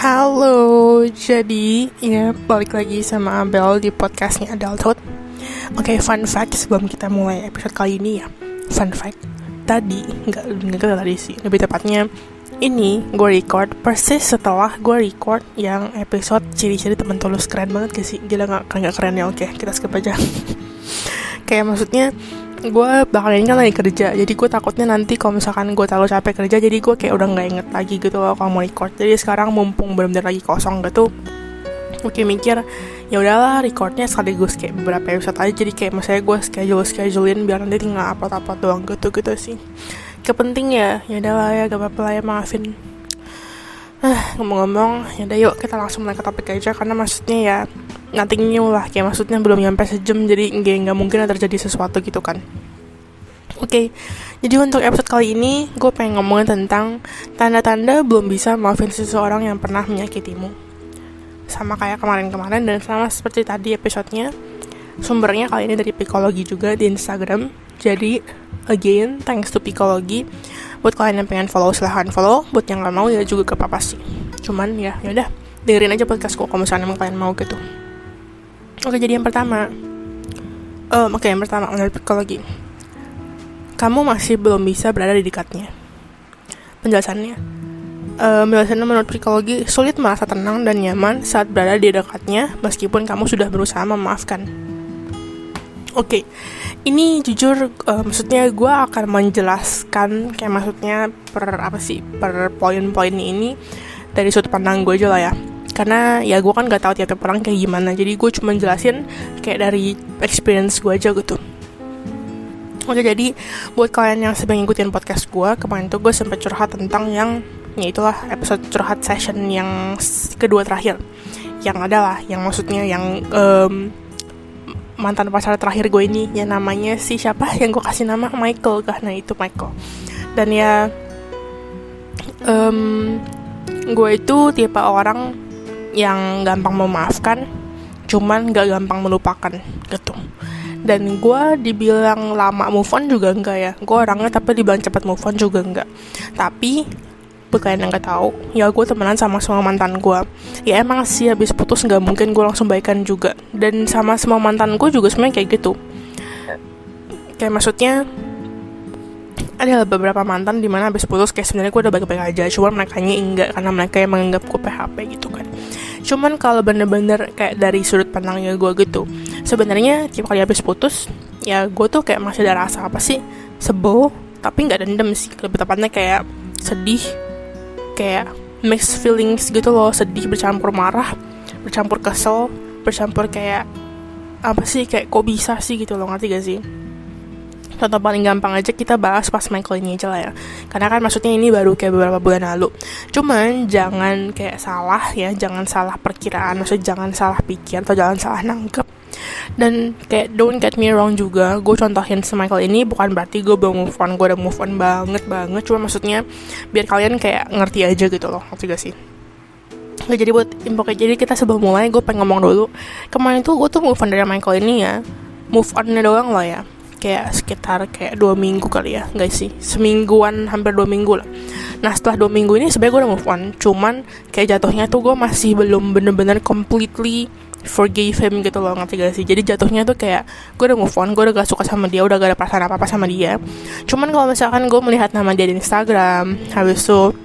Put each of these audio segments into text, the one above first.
Halo, jadi ya balik lagi sama Abel di podcastnya Adulthood Oke, fun fact sebelum kita mulai episode kali ini ya Fun fact, tadi, nggak, nggak tadi sih, lebih tepatnya ini gue record persis setelah gue record yang episode ciri-ciri teman tulus keren banget gak sih? Gila nggak nggak keren ya? Oke, kita skip aja Kayak maksudnya gue bakal ini kan lagi kerja. Jadi gue takutnya nanti kalau misalkan gue terlalu capek kerja jadi gue kayak udah nggak inget lagi gitu loh kalau mau record. Jadi sekarang mumpung benar-benar lagi kosong gitu oke mikir ya udahlah recordnya sekaligus kayak beberapa episode aja. Jadi kayak misalnya gue schedule schedulein biar nanti tinggal upload doang gitu gitu sih. Kepenting ya ya udahlah ya gak apa-apa lah ya maafin. Ah ngomong-ngomong ya udah yuk kita langsung mulai ke topik aja. Karena maksudnya ya nothing new lah. Kayak maksudnya belum nyampe sejam jadi nggak nggak mungkin terjadi sesuatu gitu kan. Oke okay, jadi untuk episode kali ini gue pengen ngomongin tentang tanda-tanda belum bisa maafin seseorang yang pernah menyakitimu. Sama kayak kemarin-kemarin dan sama seperti tadi episodenya. Sumbernya kali ini dari psikologi juga di Instagram. Jadi again thanks to psikologi. Buat kalian yang pengen follow silahkan follow. Buat yang nggak mau ya juga gak apa-apa sih. Cuman ya yaudah dengerin aja podcastku kalau misalnya kalian mau gitu Oke, jadi yang pertama. Um, Oke, okay, yang pertama menurut psikologi. Kamu masih belum bisa berada di dekatnya. Penjelasannya. Um, penjelasannya menurut psikologi, sulit merasa tenang dan nyaman saat berada di dekatnya meskipun kamu sudah berusaha memaafkan. Oke, okay. ini jujur, uh, maksudnya gue akan menjelaskan kayak maksudnya per apa sih per poin-poin ini dari sudut pandang gue aja lah ya karena ya gue kan gak tahu tiap-tiap orang kayak gimana. Jadi gue cuma jelasin kayak dari experience gue aja gitu. Oke jadi buat kalian yang sedang ngikutin podcast gue kemarin tuh gue sempat curhat tentang yang ya itulah episode curhat session yang kedua terakhir. Yang adalah yang maksudnya yang um, mantan pacar terakhir gue ini yang namanya si siapa? Yang gue kasih nama Michael karena itu Michael. Dan ya um, gue itu tipe orang yang gampang memaafkan cuman gak gampang melupakan gitu. Dan gue dibilang lama move on juga enggak ya. Gue orangnya tapi dibilang cepat move on juga enggak tapi buat kalian yang gak tahu. Ya gue temenan sama semua mantan gue ya emang sih habis putus nggak mungkin gue langsung baikan juga. Dan sama semua mantan gue juga sebenarnya kayak gitu. Kayak maksudnya ada beberapa mantan di mana habis putus kayak sebenarnya gue udah baik-baik aja cuman mereka nya enggak karena mereka yang menganggap gue PHP gitu kan. Cuman kalau bener-bener kayak dari sudut pandangnya gue gitu sebenarnya tiap kali habis putus ya gue tuh kayak masih ada rasa apa sih sebel tapi nggak dendam sih. Lebih tepatnya kayak sedih kayak mixed feelings gitu loh. Sedih bercampur marah bercampur kesel bercampur kayak apa sih kayak kok bisa sih gitu loh ngerti gak sih contoh paling gampang aja kita bahas pas Michael ini aja lah ya. Karena kan maksudnya ini baru kayak beberapa bulan lalu. Cuman jangan kayak salah ya jangan salah perkiraan maksudnya jangan salah pikir atau jangan salah nangkep dan kayak don't get me wrong juga gue contohin si Michael ini bukan berarti gue belum move on gue udah move on banget banget. Cuma maksudnya biar kalian kayak ngerti aja gitu loh ngerti gak sih? Nah, jadi buat info kayak jadi kita sebelum mulai gue pengen ngomong dulu. Kemarin tuh gue tuh move on dari Michael ini ya. Move onnya doang loh ya kayak sekitar kayak dua minggu kali ya guys sih? Semingguan hampir dua minggu lah. Nah setelah dua minggu ini sebenarnya gue udah move on. Cuman kayak jatuhnya tuh gue masih belum bener-bener completely forgive him gitu loh ngerti gak sih? Jadi jatuhnya tuh kayak gue udah move on gue udah gak suka sama dia udah gak ada perasaan apa apa sama dia. Cuman kalau misalkan gue melihat nama dia di Instagram habis itu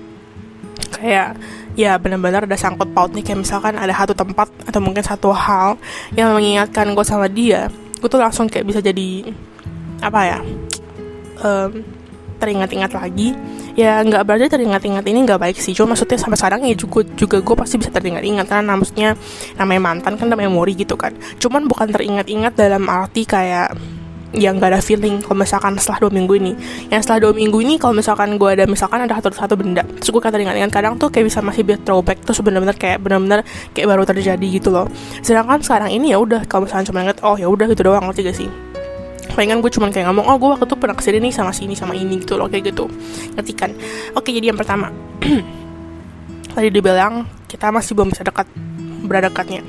kayak ya benar-benar ada sangkut paut nih kayak misalkan ada satu tempat atau mungkin satu hal yang mengingatkan gue sama dia gue tuh langsung kayak bisa jadi apa ya um, teringat-ingat lagi. Ya nggak berarti teringat-ingat ini nggak baik sih. Cuma maksudnya sampai sekarang ya juga juga gue pasti bisa teringat-ingat karena maksudnya namanya mantan kan namanya memori gitu kan. Cuman bukan teringat-ingat dalam arti kayak yang gak ada feeling kalau misalkan setelah dua minggu ini. Yang setelah dua minggu ini kalau misalkan gue ada misalkan ada satu satu benda terus gue kata ingat-ingat kadang tuh kayak bisa masih biar throwback tuh benar-benar kayak benar-benar kayak baru terjadi gitu loh. Sedangkan sekarang ini ya udah kalau misalkan cuma inget oh ya udah gitu doang ngerti gak sih palingan gue cuma kayak ngomong oh gue waktu itu pernah ke sini nih sama sini sama ini gitu loh kayak gitu. Ngerti kan? Oke jadi yang pertama. Tadi dibilang kita masih belum bisa dekat berdekatnya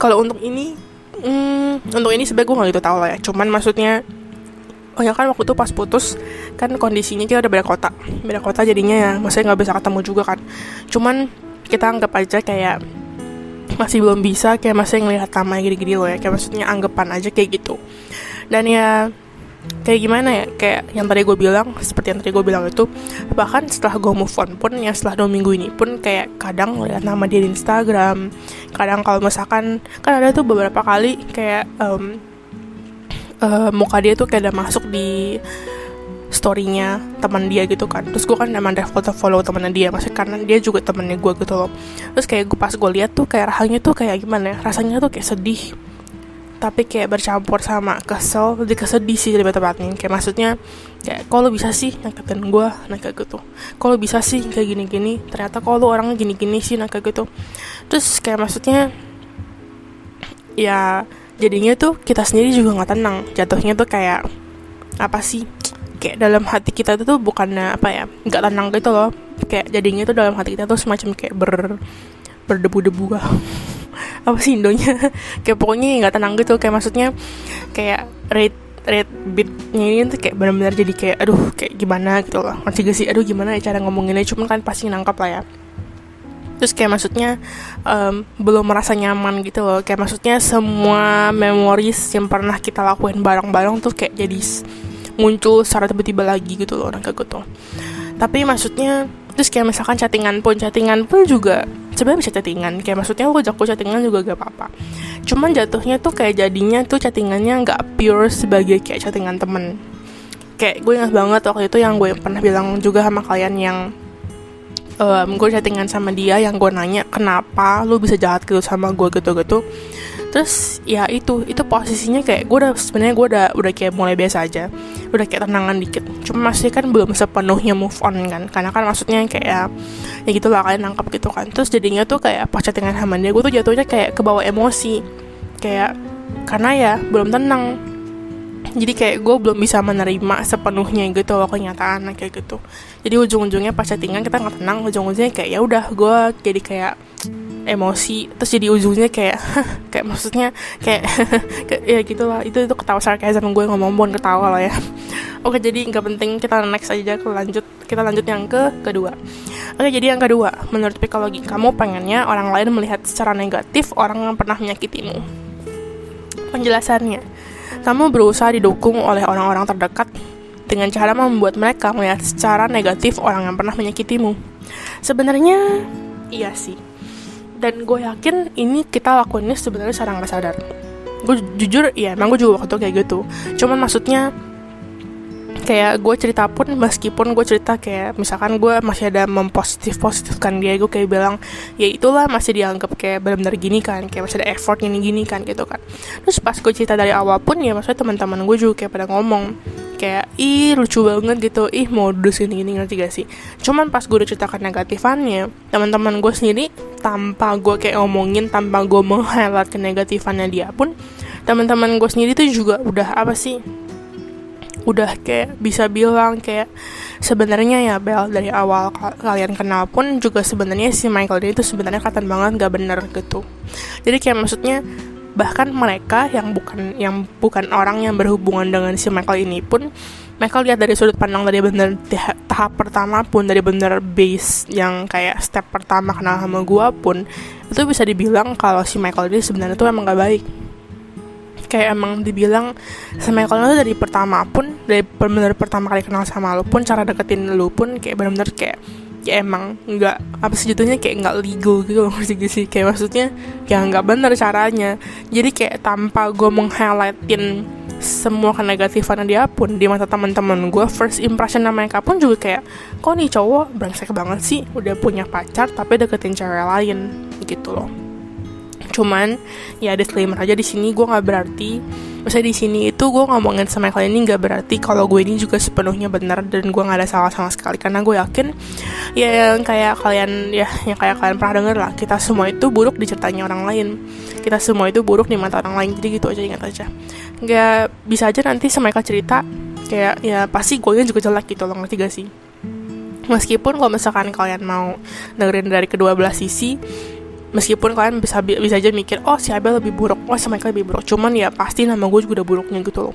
kalau untuk ini hmm, untuk ini sebenarnya gue nggak gitu tahu lah ya. Cuman maksudnya oh ya kan waktu itu pas putus kan kondisinya kita udah beda kota. Beda kota jadinya ya maksudnya nggak bisa ketemu juga kan. Cuman kita anggap aja kayak masih belum bisa kayak masih ngelihat namanya gini-gini loh ya. Kayak maksudnya anggapan aja kayak gitu dan ya kayak gimana ya kayak yang tadi gue bilang seperti yang tadi gue bilang itu bahkan setelah gue move on pun yang setelah dua minggu ini pun kayak kadang lihat nama dia di Instagram kadang kalau misalkan kan ada tuh beberapa kali kayak um, uh, muka dia tuh kayak udah masuk di storynya teman dia gitu kan. Terus gue kan emang ada foto follow temennya dia maksudnya karena dia juga temennya gue gitu loh. Terus kayak gue pas gue lihat tuh kayak rasanya tuh kayak gimana ya rasanya tuh kayak sedih tapi kayak bercampur sama kesel lebih kesedih sih lebih tepatnya. Kayak maksudnya kayak kalau bisa sih nyakitin gue nah kayak gitu. Kalau bisa sih kayak gini-gini? Ternyata kalau orangnya gini-gini sih nah kayak gitu. Terus kayak maksudnya ya jadinya tuh kita sendiri juga nggak tenang. Jatuhnya tuh kayak apa sih? Kayak dalam hati kita tuh bukannya apa ya nggak tenang gitu loh. Kayak jadinya tuh dalam hati kita tuh semacam kayak ber berdebu-debu apa sih indonya? Kayak pokoknya nggak tenang gitu. Kayak maksudnya kayak rate rate beatnya ini tuh kayak benar-benar jadi kayak aduh kayak gimana? gitu loh. Masih gak sih? Aduh gimana ya cara ngomonginnya? Cuman kan pasti nangkap lah ya. Terus kayak maksudnya um, belum merasa nyaman gitu loh. Kayak maksudnya semua memories yang pernah kita lakuin bareng-bareng tuh kayak jadi muncul secara tiba-tiba lagi gitu loh orang kayak gitu. Tapi maksudnya terus kayak misalkan chattingan pun chattingan pun juga sebenarnya bisa chattingan. Kayak maksudnya lo ajak chattingan juga gak apa-apa. Cuman jatuhnya tuh kayak jadinya tuh chattingannya nggak pure sebagai kayak chattingan temen. Kayak gue ingat banget waktu itu yang gue pernah bilang juga sama kalian yang um, gue chattingan sama dia yang gue nanya kenapa lu bisa jahat gitu sama gue? Gitu-gitu terus ya itu itu posisinya kayak gue udah sebenarnya gue udah udah kayak mulai biasa aja. Udah kayak tenangan dikit. Cuma masih kan belum sepenuhnya move on kan. Karena kan maksudnya kayak ya, ya gitu lah kalian nangkap gitu kan. Terus jadinya tuh kayak pas chattingan sama dia gue tuh jatuhnya kayak kebawa emosi. Kayak karena ya belum tenang. Jadi kayak gue belum bisa menerima sepenuhnya gitu loh kenyataan kayak gitu. Jadi ujung-ujungnya pas chattingan kita nggak tenang ujung-ujungnya kayak ya udah gue jadi kayak emosi terus jadi ujungnya kayak kayak maksudnya kayak, kayak ya gitulah. Itu itu ketawa sarkasm gue ngomong pun ketawa lah ya. Oke jadi nggak penting kita next aja ke lanjut kita lanjut yang ke kedua. Oke jadi yang kedua menurut psikologi kamu pengennya orang lain melihat secara negatif orang yang pernah menyakitimu. Penjelasannya kamu berusaha didukung oleh orang-orang terdekat dengan cara membuat mereka melihat secara negatif orang yang pernah menyakitimu. Sebenarnya iya sih dan gue yakin ini kita lakuinnya sebenarnya secara nggak sadar. Gue jujur ya emang gue juga waktu itu kayak gitu. Cuman maksudnya kayak gue cerita pun meskipun gue cerita kayak misalkan gue masih ada mempositif positifkan dia gue kayak bilang ya itulah masih dianggap kayak benar-benar gini kan kayak masih ada effort gini gini kan gitu kan. Terus pas gue cerita dari awal pun ya maksudnya teman-teman gue juga kayak pada ngomong kayak ih lucu banget gitu ih modus ini gini ngerti gak sih? Cuman pas gue udah ceritakan negatifannya teman-teman gue sendiri tanpa gue kayak ngomongin tanpa gue meng-highlight kenegatifannya dia pun teman-teman gue sendiri tuh juga udah apa sih udah kayak bisa bilang kayak sebenarnya ya Bel dari awal kalian kenal pun juga sebenarnya si Michael dia itu sebenarnya kata banget gak bener gitu. Jadi kayak maksudnya bahkan mereka yang bukan yang bukan orang yang berhubungan dengan si Michael ini pun Michael lihat dari sudut pandang dari bener tahap pertama pun dari bener base yang kayak step pertama kenal sama gua pun itu bisa dibilang kalau si Michael ini sebenarnya tuh emang gak baik kayak emang dibilang si Michael itu dari pertama pun dari bener pertama kali kenal sama lo pun cara deketin lo pun kayak bener-bener kayak ya emang nggak apa sih jatuhnya kayak nggak legal gitu loh sih sih. Kayak maksudnya ya nggak bener caranya. Jadi kayak tanpa gue meng-highlightin semua kenegatifan dia pun di mata teman-teman gue first impression mereka pun juga kayak kok nih cowok? Brengsek banget sih. Udah punya pacar tapi deketin cewek lain. Gitu loh cuman ya disclaimer aja di sini gue nggak berarti Misalnya di sini itu gue ngomongin sama kalian ini nggak berarti kalau gue ini juga sepenuhnya benar dan gue nggak ada salah sama sekali. Karena gue yakin ya yang kayak kalian ya yang kayak kalian pernah denger lah kita semua itu buruk di ceritanya orang lain. Kita semua itu buruk di mata orang lain jadi gitu aja ingat aja. Nggak bisa aja nanti sama mereka cerita kayak ya pasti gue juga jelek gitu loh ngerti gak sih? Meskipun kalau misalkan kalian mau dengerin dari kedua belah sisi meskipun kalian bisa bisa aja mikir oh si Abel lebih buruk oh si Michael lebih buruk. Cuman ya pasti nama gue juga udah buruknya gitu loh.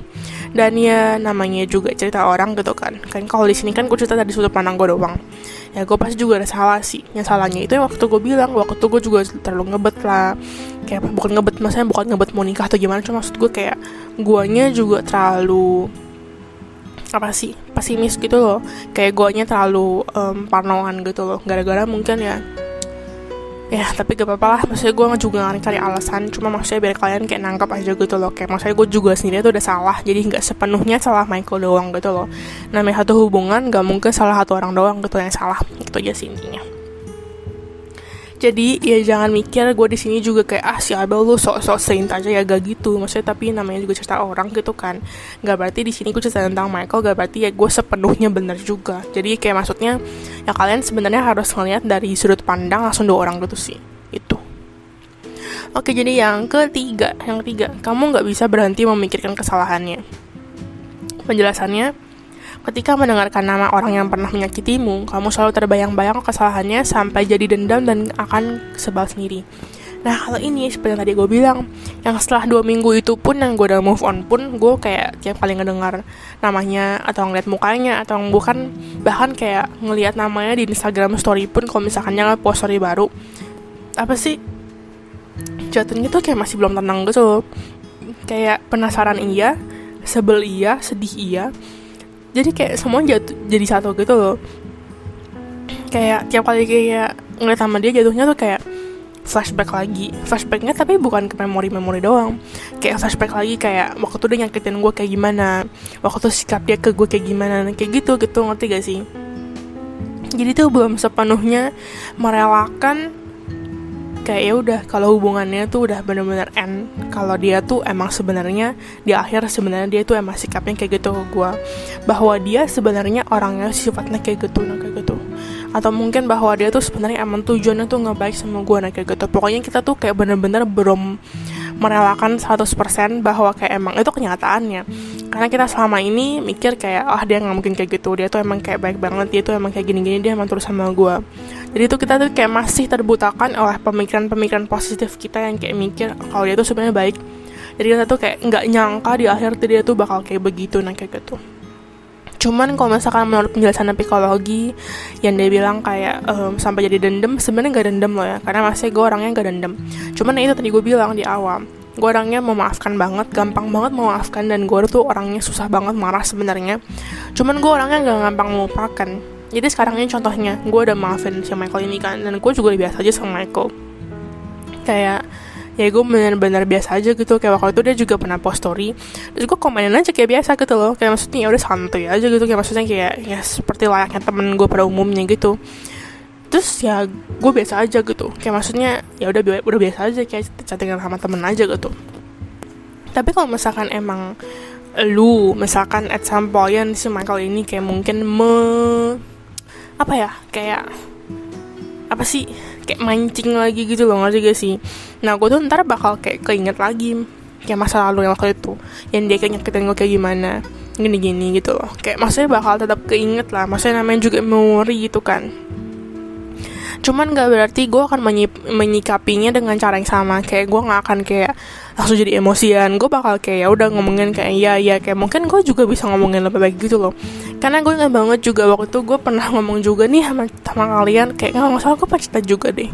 Dan ya namanya juga cerita orang gitu kan. Kan kalau di sini kan gue cerita dari sudut pandang gue doang. Ya gue pasti juga ada salah sih. Yang salahnya itu yang waktu gue bilang waktu gue juga terlalu ngebet lah. Kayak bukan ngebet maksudnya bukan ngebet mau nikah atau gimana cuma maksud gue kayak guanya juga terlalu apa sih pesimis gitu loh. Kayak guanya terlalu um, parnoan gitu loh. Gara-gara mungkin ya ya tapi gak apa-apa lah. Maksudnya gue juga gak cari alasan. Cuma maksudnya biar kalian kayak nangkap aja gitu loh. Kayak maksudnya gue juga sendiri tuh udah salah. Jadi nggak sepenuhnya salah Michael doang gitu loh. Namanya satu hubungan gak mungkin salah satu orang doang gitu yang salah. Itu aja sih intinya jadi ya jangan mikir gue di sini juga kayak ah si Abel lu sok-sok saint aja ya gak gitu. Maksudnya tapi namanya juga cerita orang gitu kan. Gak berarti di sini gue cerita tentang Michael gak berarti ya gue sepenuhnya bener juga. Jadi kayak maksudnya ya kalian sebenarnya harus ngeliat dari sudut pandang langsung dua orang gitu sih. Itu. Oke, jadi yang ketiga, yang ketiga, kamu nggak bisa berhenti memikirkan kesalahannya. Penjelasannya, Ketika mendengarkan nama orang yang pernah menyakitimu, kamu selalu terbayang-bayang kesalahannya sampai jadi dendam dan akan sebal sendiri. Nah kalau ini seperti yang tadi gue bilang Yang setelah dua minggu itu pun yang gue udah move on pun Gue kayak tiap kali ngedengar namanya Atau ngeliat mukanya Atau bukan bahkan kayak ngeliat namanya di Instagram story pun Kalau misalkan jangan post story baru. Apa sih? Jatuhnya tuh kayak masih belum tenang gitu Kayak penasaran iya Sebel iya, sedih iya jadi kayak semua jatuh jadi satu gitu loh. Kayak tiap kali kayak ngeliat sama dia jatuhnya tuh kayak flashback lagi. Flashbacknya tapi bukan ke memori-memori doang. Kayak flashback lagi kayak waktu tuh dia nyakitin gue kayak gimana. Waktu tuh sikap dia ke gue kayak gimana. Kayak gitu gitu. Ngerti gak sih? Jadi tuh belum sepenuhnya merelakan kayak ya udah kalau hubungannya tuh udah bener-bener end kalau dia tuh emang sebenarnya di akhir sebenarnya dia tuh emang sikapnya kayak gitu ke gue bahwa dia sebenarnya orangnya sifatnya kayak gitu nah kayak gitu. Atau mungkin bahwa dia tuh sebenarnya emang tujuannya tuh nggak baik sama gue nah kayak gitu. Pokoknya kita tuh kayak bener-bener belum merelakan 100% bahwa kayak emang itu kenyataannya. Karena kita selama ini mikir kayak oh dia nggak mungkin kayak gitu dia tuh emang kayak baik banget dia tuh emang kayak gini-gini dia emang terus sama gue jadi itu kita tuh kayak masih terbutakan oleh pemikiran-pemikiran positif kita yang kayak mikir kalau dia tuh sebenarnya baik. Jadi kita tuh kayak nggak nyangka di akhir tuh dia tuh bakal kayak begitu nah kayak gitu. Cuman kalau misalkan menurut penjelasan psikologi yang dia bilang kayak um, sampai jadi dendam sebenarnya nggak dendam loh ya karena masih gue orangnya nggak dendam. Cuman itu tadi gue bilang di awal gue orangnya memaafkan banget gampang banget memaafkan dan gue tuh orangnya susah banget marah sebenarnya. Cuman gue orangnya nggak gampang melupakan jadi sekarang ini contohnya gue udah maafin si Michael ini kan dan gue juga biasa aja sama Michael. Kayak ya gue bener-bener biasa aja gitu kayak waktu itu dia juga pernah post story terus gue komenin aja kayak biasa gitu loh. Kayak maksudnya ya udah santuy aja gitu kayak maksudnya kayak ya seperti layaknya temen gue pada umumnya gitu. Terus ya gue biasa aja gitu kayak maksudnya ya udah udah biasa aja kayak chattingan sama temen aja gitu. Tapi kalau misalkan emang lu misalkan at some point si Michael ini kayak mungkin me apa ya? Kayak apa sih? Kayak mancing lagi gitu loh ngerti gak sih? Nah gue tuh ntar bakal kayak keinget lagi kayak masa lalu yang waktu itu yang dia kayak nyakitin gue kayak gimana gini-gini gitu loh. Kayak maksudnya bakal tetap keinget lah maksudnya namanya juga memori gitu kan cuman gak berarti gue akan menyikapinya dengan cara yang sama. Kayak gue gak akan kayak langsung jadi emosian. Gue bakal kayak ya udah ngomongin kayak ya ya kayak mungkin gue juga bisa ngomongin lebih baik gitu loh. Karena gue nggak banget juga waktu itu gue pernah ngomong juga nih sama, sama kalian. Kayak nggak masalah gue cerita juga deh.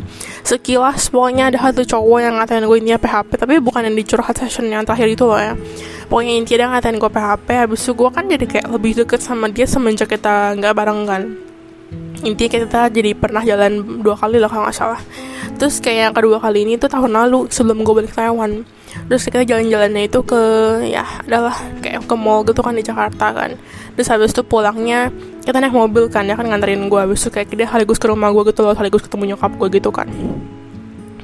Sekilas pokoknya ada satu cowok yang ngatain gue intinya PHP tapi bukan yang di curhat session yang terakhir itu loh ya. Pokoknya intinya dia ngatain gue PHP habis itu gue kan jadi kayak lebih deket sama dia semenjak kita nggak bareng kan intinya kita jadi pernah jalan dua kali lah kalau nggak salah. Terus kayak yang kedua kali ini tuh tahun lalu sebelum gue balik Taiwan. Terus kita jalan-jalannya itu ke ya adalah kayak ke mall gitu kan di Jakarta kan. Terus habis itu pulangnya kita naik mobil kan dia kan nganterin gue habis itu kayak dia sekaligus ke rumah gue gitu loh sekaligus ketemu nyokap gue gitu kan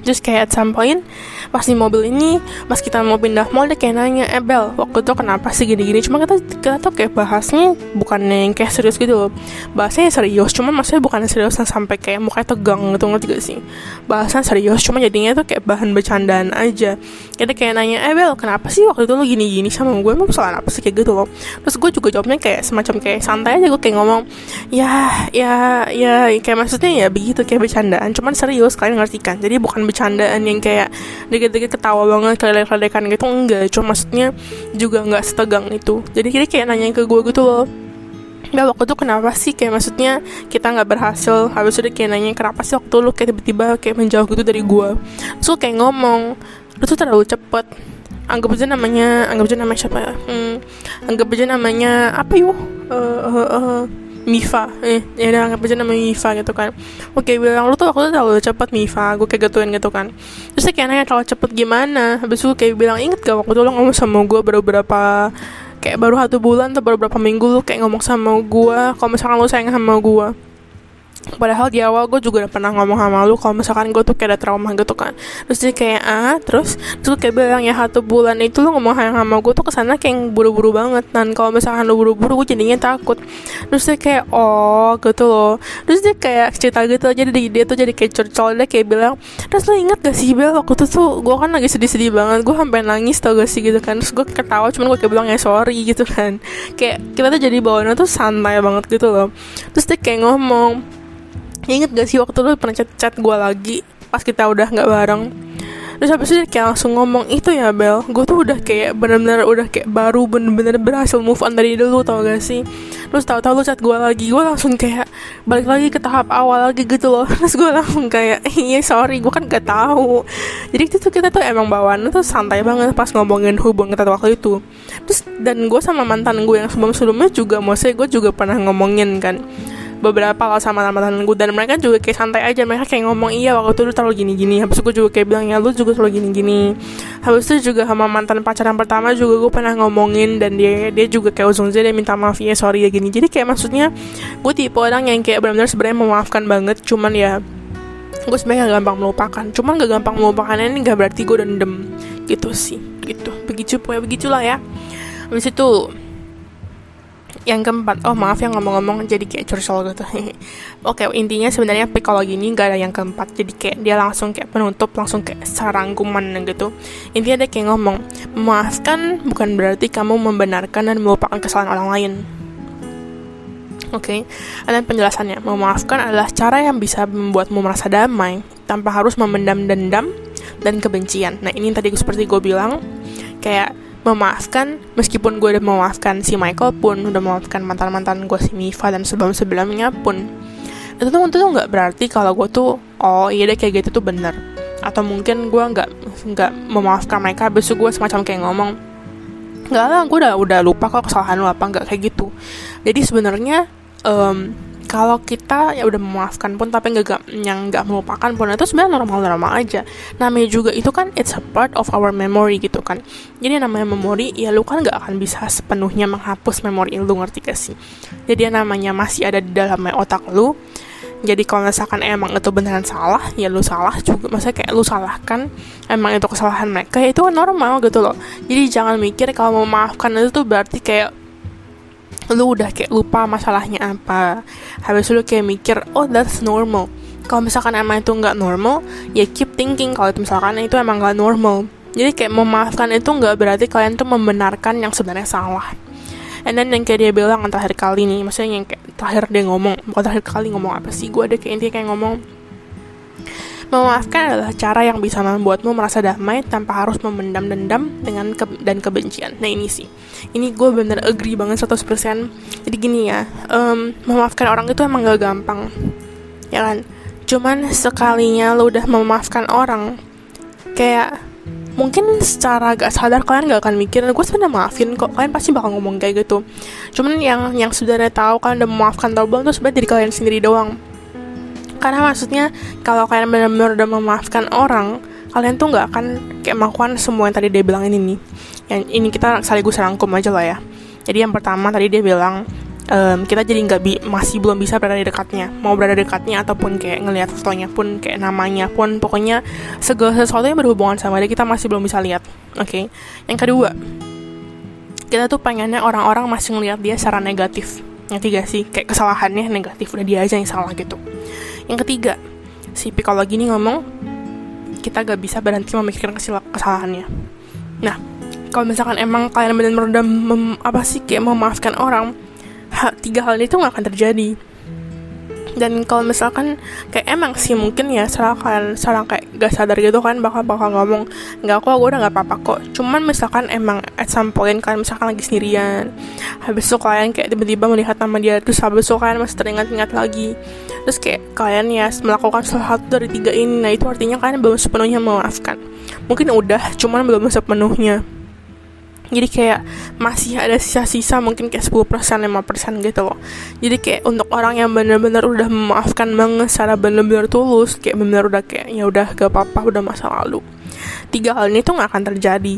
terus kayak at some point pas di mobil ini pas kita mau pindah mall dia kayak nanya eh Bel waktu itu kenapa sih gini-gini? Cuma kita kita tuh kayak bahasnya bukan yang kayak serius gitu loh. Bahasanya serius cuma maksudnya bukan serius yang sampai kayak mukanya tegang gitu ngerti gak sih? Bahasanya serius cuma jadinya tuh kayak bahan bercandaan aja. Kita kayak nanya eh Bel kenapa sih waktu itu lo gini-gini sama gue? Emang persoalan apa sih? Kayak gitu loh. Terus gue juga jawabnya kayak semacam kayak santai aja gue kayak ngomong ya ya ya kayak maksudnya ya begitu kayak bercandaan cuman serius kalian ngerti kan? Jadi bukan bercandaan yang kayak dikit-dikit ketawa banget kayak gitu. Enggak? Cuma maksudnya juga nggak setegang itu. Jadi dia kayak nanya ke gue gitu loh. Mbak waktu itu kenapa sih? Kayak maksudnya kita nggak berhasil. Habis itu kayak nanya kenapa sih waktu lu kayak tiba-tiba kayak menjauh gitu dari gue terus kayak ngomong lu tuh terlalu cepet. Anggap aja namanya anggap aja namanya siapa ya? Hmm, anggap aja namanya apa yuk uh, uh, uh, Mifa. Eh ya udah anggap aja namanya Mifa gitu kan. Oke bilang lu tuh waktu itu terlalu cepet Mifa. Gue kayak gituin gitu kan. Terus dia kayak nanya terlalu cepet gimana? Habis itu kayak bilang inget gak waktu itu lo ngomong sama gue baru berapa kayak baru satu bulan atau baru berapa minggu lu kayak ngomong sama gue kalau misalkan lu sayang sama gue padahal di awal gue juga udah pernah ngomong sama lu kalau misalkan gue tuh kayak ada trauma gitu kan. Terus dia kayak ah? Terus terus kayak bilang ya satu bulan itu lu ngomong sama gue tuh ke sana kayak buru-buru banget dan kalau misalkan lu buru-buru gue jadinya takut. Terus dia kayak oh gitu loh. Terus dia kayak cerita gitu aja dia, dia tuh jadi kayak curcol dia kayak bilang terus lu inget gak sih Bel waktu itu tuh gue kan lagi sedih-sedih banget gue sampai nangis tau gak sih gitu kan. Terus gue ketawa cuman gue kayak bilang ya sorry gitu kan. Kayak kita tuh jadi bawaannya tuh santai banget gitu loh. Terus dia kayak ngomong inget gak sih waktu lu pernah chat-chat gue lagi pas kita udah nggak bareng? Terus habis itu kayak langsung ngomong itu ya Bel gue tuh udah kayak bener-bener udah kayak baru bener-bener berhasil move on dari dulu tau gak sih? Terus tahu-tahu lu chat gue lagi gue langsung kayak balik lagi ke tahap awal lagi gitu loh. Terus gue langsung kayak iya sorry gue kan gak tahu. Jadi itu tuh kita tuh emang bawaan tuh santai banget pas ngomongin hubungan kita waktu itu. Terus dan gue sama mantan gue yang sebelum-sebelumnya juga maksudnya gue juga pernah ngomongin kan beberapa lah sama teman-teman gue dan mereka juga kayak santai aja. Mereka kayak ngomong iya waktu itu lu terlalu gini-gini. Habis itu gue juga kayak bilang ya lu juga terlalu gini-gini. Habis itu juga sama mantan pacaran pertama juga gue pernah ngomongin dan dia dia juga kayak ujung dia minta maaf ya sorry ya gini. Jadi kayak maksudnya gue tipe orang yang kayak benar-benar sebenarnya memaafkan banget. Cuman ya gue sebenarnya gak gampang melupakan. Cuman gak gampang melupakan ini gak berarti gue dendam. Gitu sih gitu. Begitu pokoknya begitulah ya. Habis itu yang keempat oh maaf yang ngomong-ngomong jadi kayak curcol gitu. Oke intinya sebenarnya psikologi ini gak ada yang keempat. Jadi kayak dia langsung kayak penutup langsung kayak sarangkuman gitu. Intinya dia kayak ngomong memaafkan bukan berarti kamu membenarkan dan melupakan kesalahan orang lain. Oke, okay. dan penjelasannya, memaafkan adalah cara yang bisa membuatmu merasa damai tanpa harus memendam dendam dan kebencian. Nah, ini tadi seperti gue bilang, kayak memaafkan meskipun gue udah memaafkan si Michael pun udah memaafkan mantan mantan gue si Miva dan sebelum sebelumnya pun. Itu tuh itu tuh nggak berarti kalau gue tuh oh iya deh kayak gitu tuh bener. Atau mungkin gue nggak nggak memaafkan mereka besok gue semacam kayak ngomong nggak lah gue udah udah lupa kok kesalahan lo apa nggak kayak gitu. Jadi sebenarnya um, kalau kita ya udah memaafkan pun tapi nggak yang nggak melupakan pun itu sebenarnya normal-normal aja. Namanya juga itu kan it's a part of our memory gitu kan. Jadi namanya memori ya lu kan nggak akan bisa sepenuhnya menghapus memori lu ngerti gak sih? Jadi namanya masih ada di dalam otak lu jadi kalau misalkan emang itu beneran salah ya lu salah juga. Masa kayak lu salahkan emang itu kesalahan mereka ya itu kan normal gitu loh. Jadi jangan mikir kalau memaafkan itu tuh berarti kayak lu udah kayak lupa masalahnya apa. Habis lu kayak mikir oh that's normal. Kalau misalkan emang itu nggak normal ya keep thinking kalau misalkan itu emang nggak normal. Jadi kayak memaafkan itu nggak berarti kalian tuh membenarkan yang sebenarnya salah. And then yang kayak dia bilang yang terakhir kali nih maksudnya yang kayak terakhir dia ngomong bukan terakhir kali ngomong apa sih gue ada kayak intinya kayak ngomong Memaafkan adalah cara yang bisa membuatmu merasa damai tanpa harus memendam dendam dengan ke dan kebencian. Nah ini sih, ini gue bener agree banget 100% Jadi gini ya, um, memaafkan orang itu emang gak gampang, ya kan? Cuman sekalinya lo udah memaafkan orang, kayak mungkin secara gak sadar kalian gak akan mikir gue sebenarnya maafin kok. Kalian pasti bakal ngomong kayak gitu. Cuman yang yang sudah tahu kalian udah memaafkan atau belum tuh sebenarnya diri kalian sendiri doang karena maksudnya kalau kalian benar-benar udah memaafkan orang kalian tuh nggak akan kayak melakukan semua yang tadi dia bilang ini nih. Yang ini kita sekaligus rangkum aja lah ya. Jadi yang pertama tadi dia bilang um, kita jadi nggak bi masih belum bisa berada di dekatnya. Mau berada di dekatnya ataupun kayak ngelihat fotonya pun kayak namanya pun pokoknya segala sesuatu yang berhubungan sama dia kita masih belum bisa lihat. Oke? Okay? yang kedua kita tuh pengennya orang-orang masih ngelihat dia secara negatif yang tiga sih kayak kesalahannya negatif udah dia aja yang salah gitu yang ketiga, si psikologi ini ngomong kita gak bisa berhenti memikirkan kesalahannya. Nah, kalau misalkan emang kalian benar-benar udah apa sih kayak memaafkan orang, tiga hal itu nggak akan terjadi. Dan kalau misalkan kayak emang sih mungkin ya salah salah kayak gak sadar gitu kan bakal bakal ngomong nggak kok gue udah nggak apa-apa kok. Cuman misalkan emang at some point kalian misalkan lagi sendirian habis itu kalian kayak tiba-tiba melihat nama dia terus habis itu kalian masih teringat-ingat lagi. Terus kayak kalian ya melakukan salah satu dari tiga ini nah itu artinya kalian belum sepenuhnya memaafkan. Mungkin udah cuman belum sepenuhnya jadi kayak masih ada sisa-sisa mungkin kayak 10% 5% gitu loh. Jadi kayak untuk orang yang benar-benar udah memaafkan banget secara benar-benar tulus kayak benar udah kayak ya udah gak apa-apa udah masa lalu. Tiga hal ini tuh gak akan terjadi.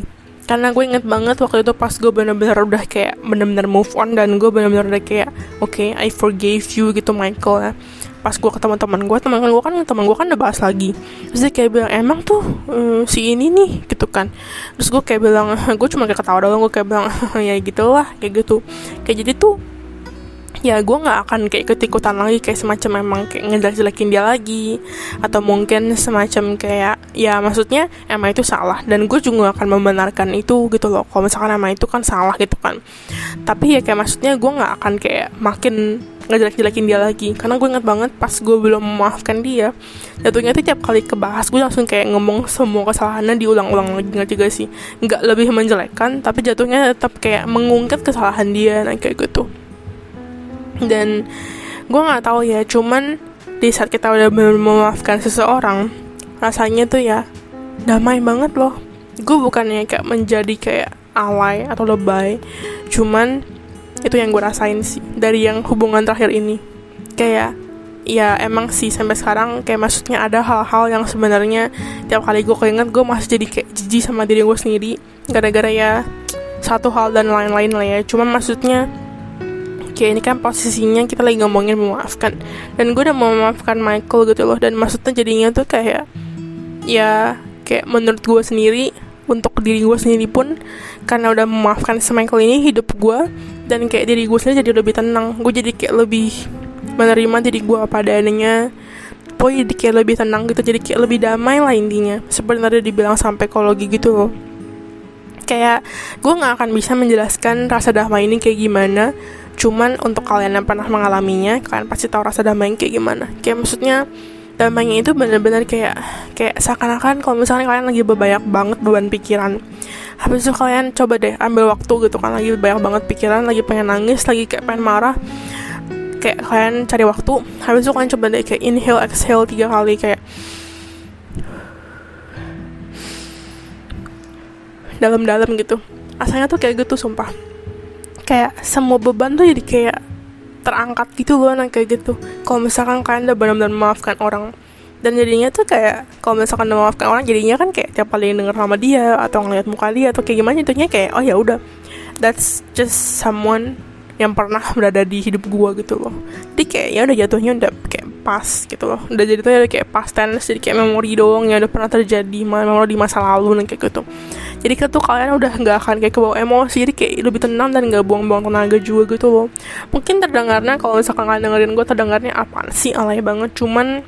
Karena gue inget banget waktu itu pas gue bener-bener udah kayak bener-bener move on dan gue bener-bener udah kayak oke okay, I forgave you gitu Michael ya pas gue ketemu teman gue teman gue kan teman gue kan udah bahas lagi. Terus dia kayak bilang emang tuh um, si ini nih gitu kan. Terus gue kayak bilang gue cuma kayak ketawa doang gue kayak bilang ya gitulah kayak gitu. Kayak jadi tuh ya gue nggak akan kayak ketikutan lagi kayak semacam memang kayak ngejelek-jelekin dia lagi. Atau mungkin semacam kayak ya maksudnya emang itu salah. Dan gue juga akan membenarkan itu gitu loh. Kalau misalkan emang itu kan salah gitu kan. Tapi ya kayak maksudnya gue nggak akan kayak makin ngejelek-jelekin dia lagi. Karena gue inget banget pas gue belum memaafkan dia jatuhnya tuh tiap kali kebahas gue langsung kayak ngomong semua kesalahannya diulang-ulang lagi nggak juga sih? Nggak lebih menjelekkan tapi jatuhnya tetap kayak mengungkit kesalahan dia nah kayak gitu dan gue nggak tahu ya cuman di saat kita udah memaafkan seseorang rasanya tuh ya damai banget loh. Gue bukannya kayak menjadi kayak alay atau lebay cuman itu yang gue rasain sih dari yang hubungan terakhir ini. Kayak ya emang sih sampai sekarang kayak maksudnya ada hal-hal yang sebenarnya tiap kali gue keinget gue masih jadi kayak jijik sama diri gue sendiri gara-gara ya satu hal dan lain-lain lah ya. Cuma maksudnya kayak ini kan posisinya kita lagi ngomongin memaafkan. Dan gue udah mau memaafkan Michael gitu loh. Dan maksudnya jadinya tuh kayak ya kayak menurut gue sendiri untuk diri gue sendiri pun karena udah memaafkan si Michael ini hidup gue dan kayak diri gue sendiri jadi lebih tenang. Gue jadi kayak lebih menerima diri gue apa adanya. Pokoknya jadi kayak lebih tenang gitu jadi kayak lebih damai lah intinya. Sebenarnya dibilang sampai psikologi gitu loh. Kayak gue nggak akan bisa menjelaskan rasa damai ini kayak gimana cuman untuk kalian yang pernah mengalaminya kalian pasti tahu rasa damai kayak gimana. Kayak maksudnya damainya itu bener-bener kayak kayak seakan-akan kalau misalnya kalian lagi berbanyak banget beban pikiran. Habis itu kalian coba deh ambil waktu gitu kan lagi banyak banget pikiran lagi pengen nangis lagi kayak pengen marah. Kayak kalian cari waktu habis itu kalian coba deh kayak inhale exhale tiga kali kayak dalam-dalam gitu. Rasanya tuh kayak gitu sumpah kayak semua beban tuh jadi kayak terangkat gitu loh nah kayak gitu. Kalau misalkan kalian udah benar-benar memaafkan orang dan jadinya tuh kayak kalau misalkan udah memaafkan orang jadinya kan kayak tiap kali denger sama dia atau ngeliat muka dia atau kayak gimana itunya kayak oh ya udah that's just someone yang pernah berada di hidup gua gitu loh. Jadi kayak ya udah jatuhnya udah kayak pas gitu loh. Udah jadi tuh kayak past tense jadi kayak memori doang yang udah pernah terjadi memori di masa lalu dan kayak gitu. Jadi kan tuh kalian udah nggak akan kayak kebawa emosi jadi kayak lebih tenang dan nggak buang-buang tenaga juga gitu loh. Mungkin terdengarnya kalau misalkan kalian dengerin gue terdengarnya apa sih? Alay banget cuman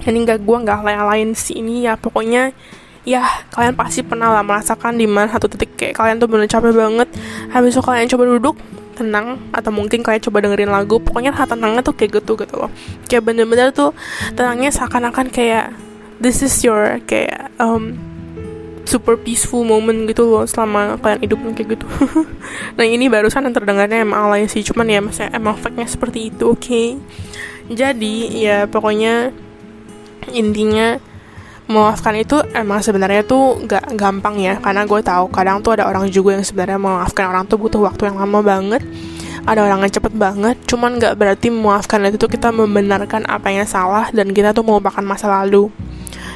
ini nggak gue nggak alay-alain sih ini ya. Pokoknya ya kalian pasti pernah lah merasakan di mana satu titik kayak kalian tuh bener capek banget. Habis itu kalian coba duduk tenang atau mungkin kalian coba dengerin lagu pokoknya hati tenangnya tuh kayak gitu gitu loh kayak bener-bener tuh tenangnya seakan-akan kayak this is your kayak um, super peaceful moment gitu loh selama kalian hidup kayak gitu nah ini barusan yang terdengarnya emang alay sih cuman ya masih emang fact seperti itu oke okay? jadi ya pokoknya intinya memaafkan itu emang sebenarnya tuh gak gampang ya karena gue tahu kadang tuh ada orang juga yang sebenarnya memaafkan orang tuh butuh waktu yang lama banget ada orang yang cepet banget cuman gak berarti memaafkan itu tuh kita membenarkan apa yang salah dan kita tuh melupakan masa lalu.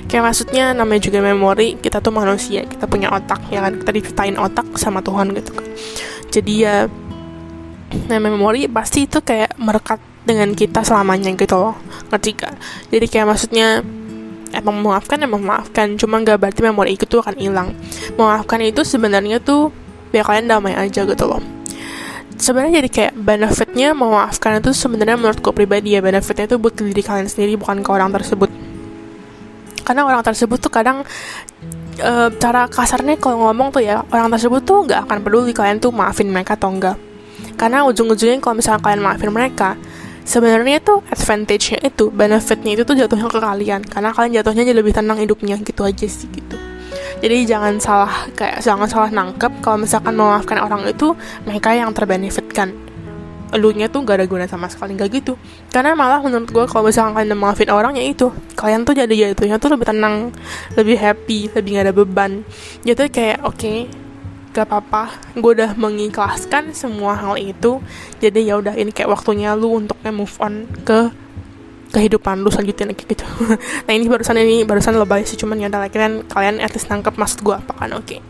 Kayak maksudnya namanya juga memori kita tuh manusia kita punya otak ya kan? Kita diciptain otak sama Tuhan gitu kan. Jadi ya nah memori pasti itu kayak merekat dengan kita selamanya gitu loh. Ngerti jadi kayak maksudnya emang memaafkan emang memaafkan cuma gak berarti memori itu tuh akan hilang. Memaafkan itu sebenarnya tuh biar kalian damai aja gitu loh. Sebenarnya jadi kayak benefitnya memaafkan itu sebenarnya menurut gue pribadi ya benefitnya itu buat diri kalian sendiri bukan ke orang tersebut. Karena orang tersebut tuh kadang uh, cara kasarnya kalau ngomong tuh ya orang tersebut tuh nggak akan peduli kalian tuh maafin mereka atau enggak karena ujung-ujungnya kalau misalnya kalian maafin mereka sebenarnya tuh advantage-nya itu benefitnya itu tuh jatuhnya ke kalian. Karena kalian jatuhnya jadi lebih tenang hidupnya gitu aja sih gitu. Jadi jangan salah kayak jangan salah nangkep kalau misalkan memaafkan orang itu mereka yang terbenefitkan. Elunya tuh gak ada guna sama sekali gak gitu. Karena malah menurut gue kalau misalkan kalian maafin orang ya itu kalian tuh jadi jatuhnya tuh lebih tenang lebih happy lebih gak ada beban. Jadi kayak oke okay, gak apa-apa gue udah mengikhlaskan semua hal itu jadi ya udah ini kayak waktunya lu untuk move on ke kehidupan lu selanjutnya kayak gitu nah ini barusan ini barusan lebay sih cuman ya udah kalian kalian at least nangkep maksud gue apa kan oke okay.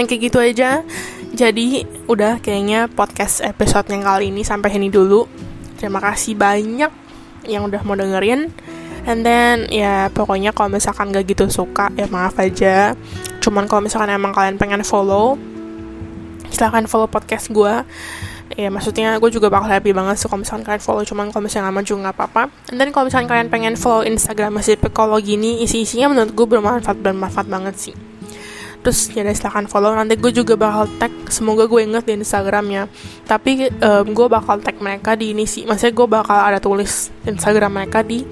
Dan kayak gitu aja. Jadi udah kayaknya podcast episode yang kali ini sampai ini dulu. Terima kasih banyak yang udah mau dengerin. And then ya pokoknya kalau misalkan gak gitu suka ya maaf aja. Cuman kalau misalkan emang kalian pengen follow, silahkan follow podcast gue. Ya maksudnya gue juga bakal happy banget sih kalau misalkan kalian follow Cuman kalau misalnya lama juga gak apa-apa. Then kalau misalkan kalian pengen follow Instagram masih psikologi ini Isi-isinya menurut gue bermanfaat bermanfaat banget sih. Terus ya silahkan follow. Nanti gue juga bakal tag semoga gue inget di instagramnya tapi um, gue bakal tag mereka di ini sih. Maksudnya gue bakal ada tulis instagram mereka di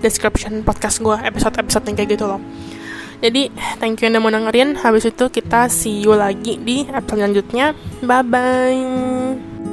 description podcast gue episode-episode yang kayak gitu loh jadi thank you yang udah mau dengerin. Habis itu kita see you lagi di episode selanjutnya. Bye bye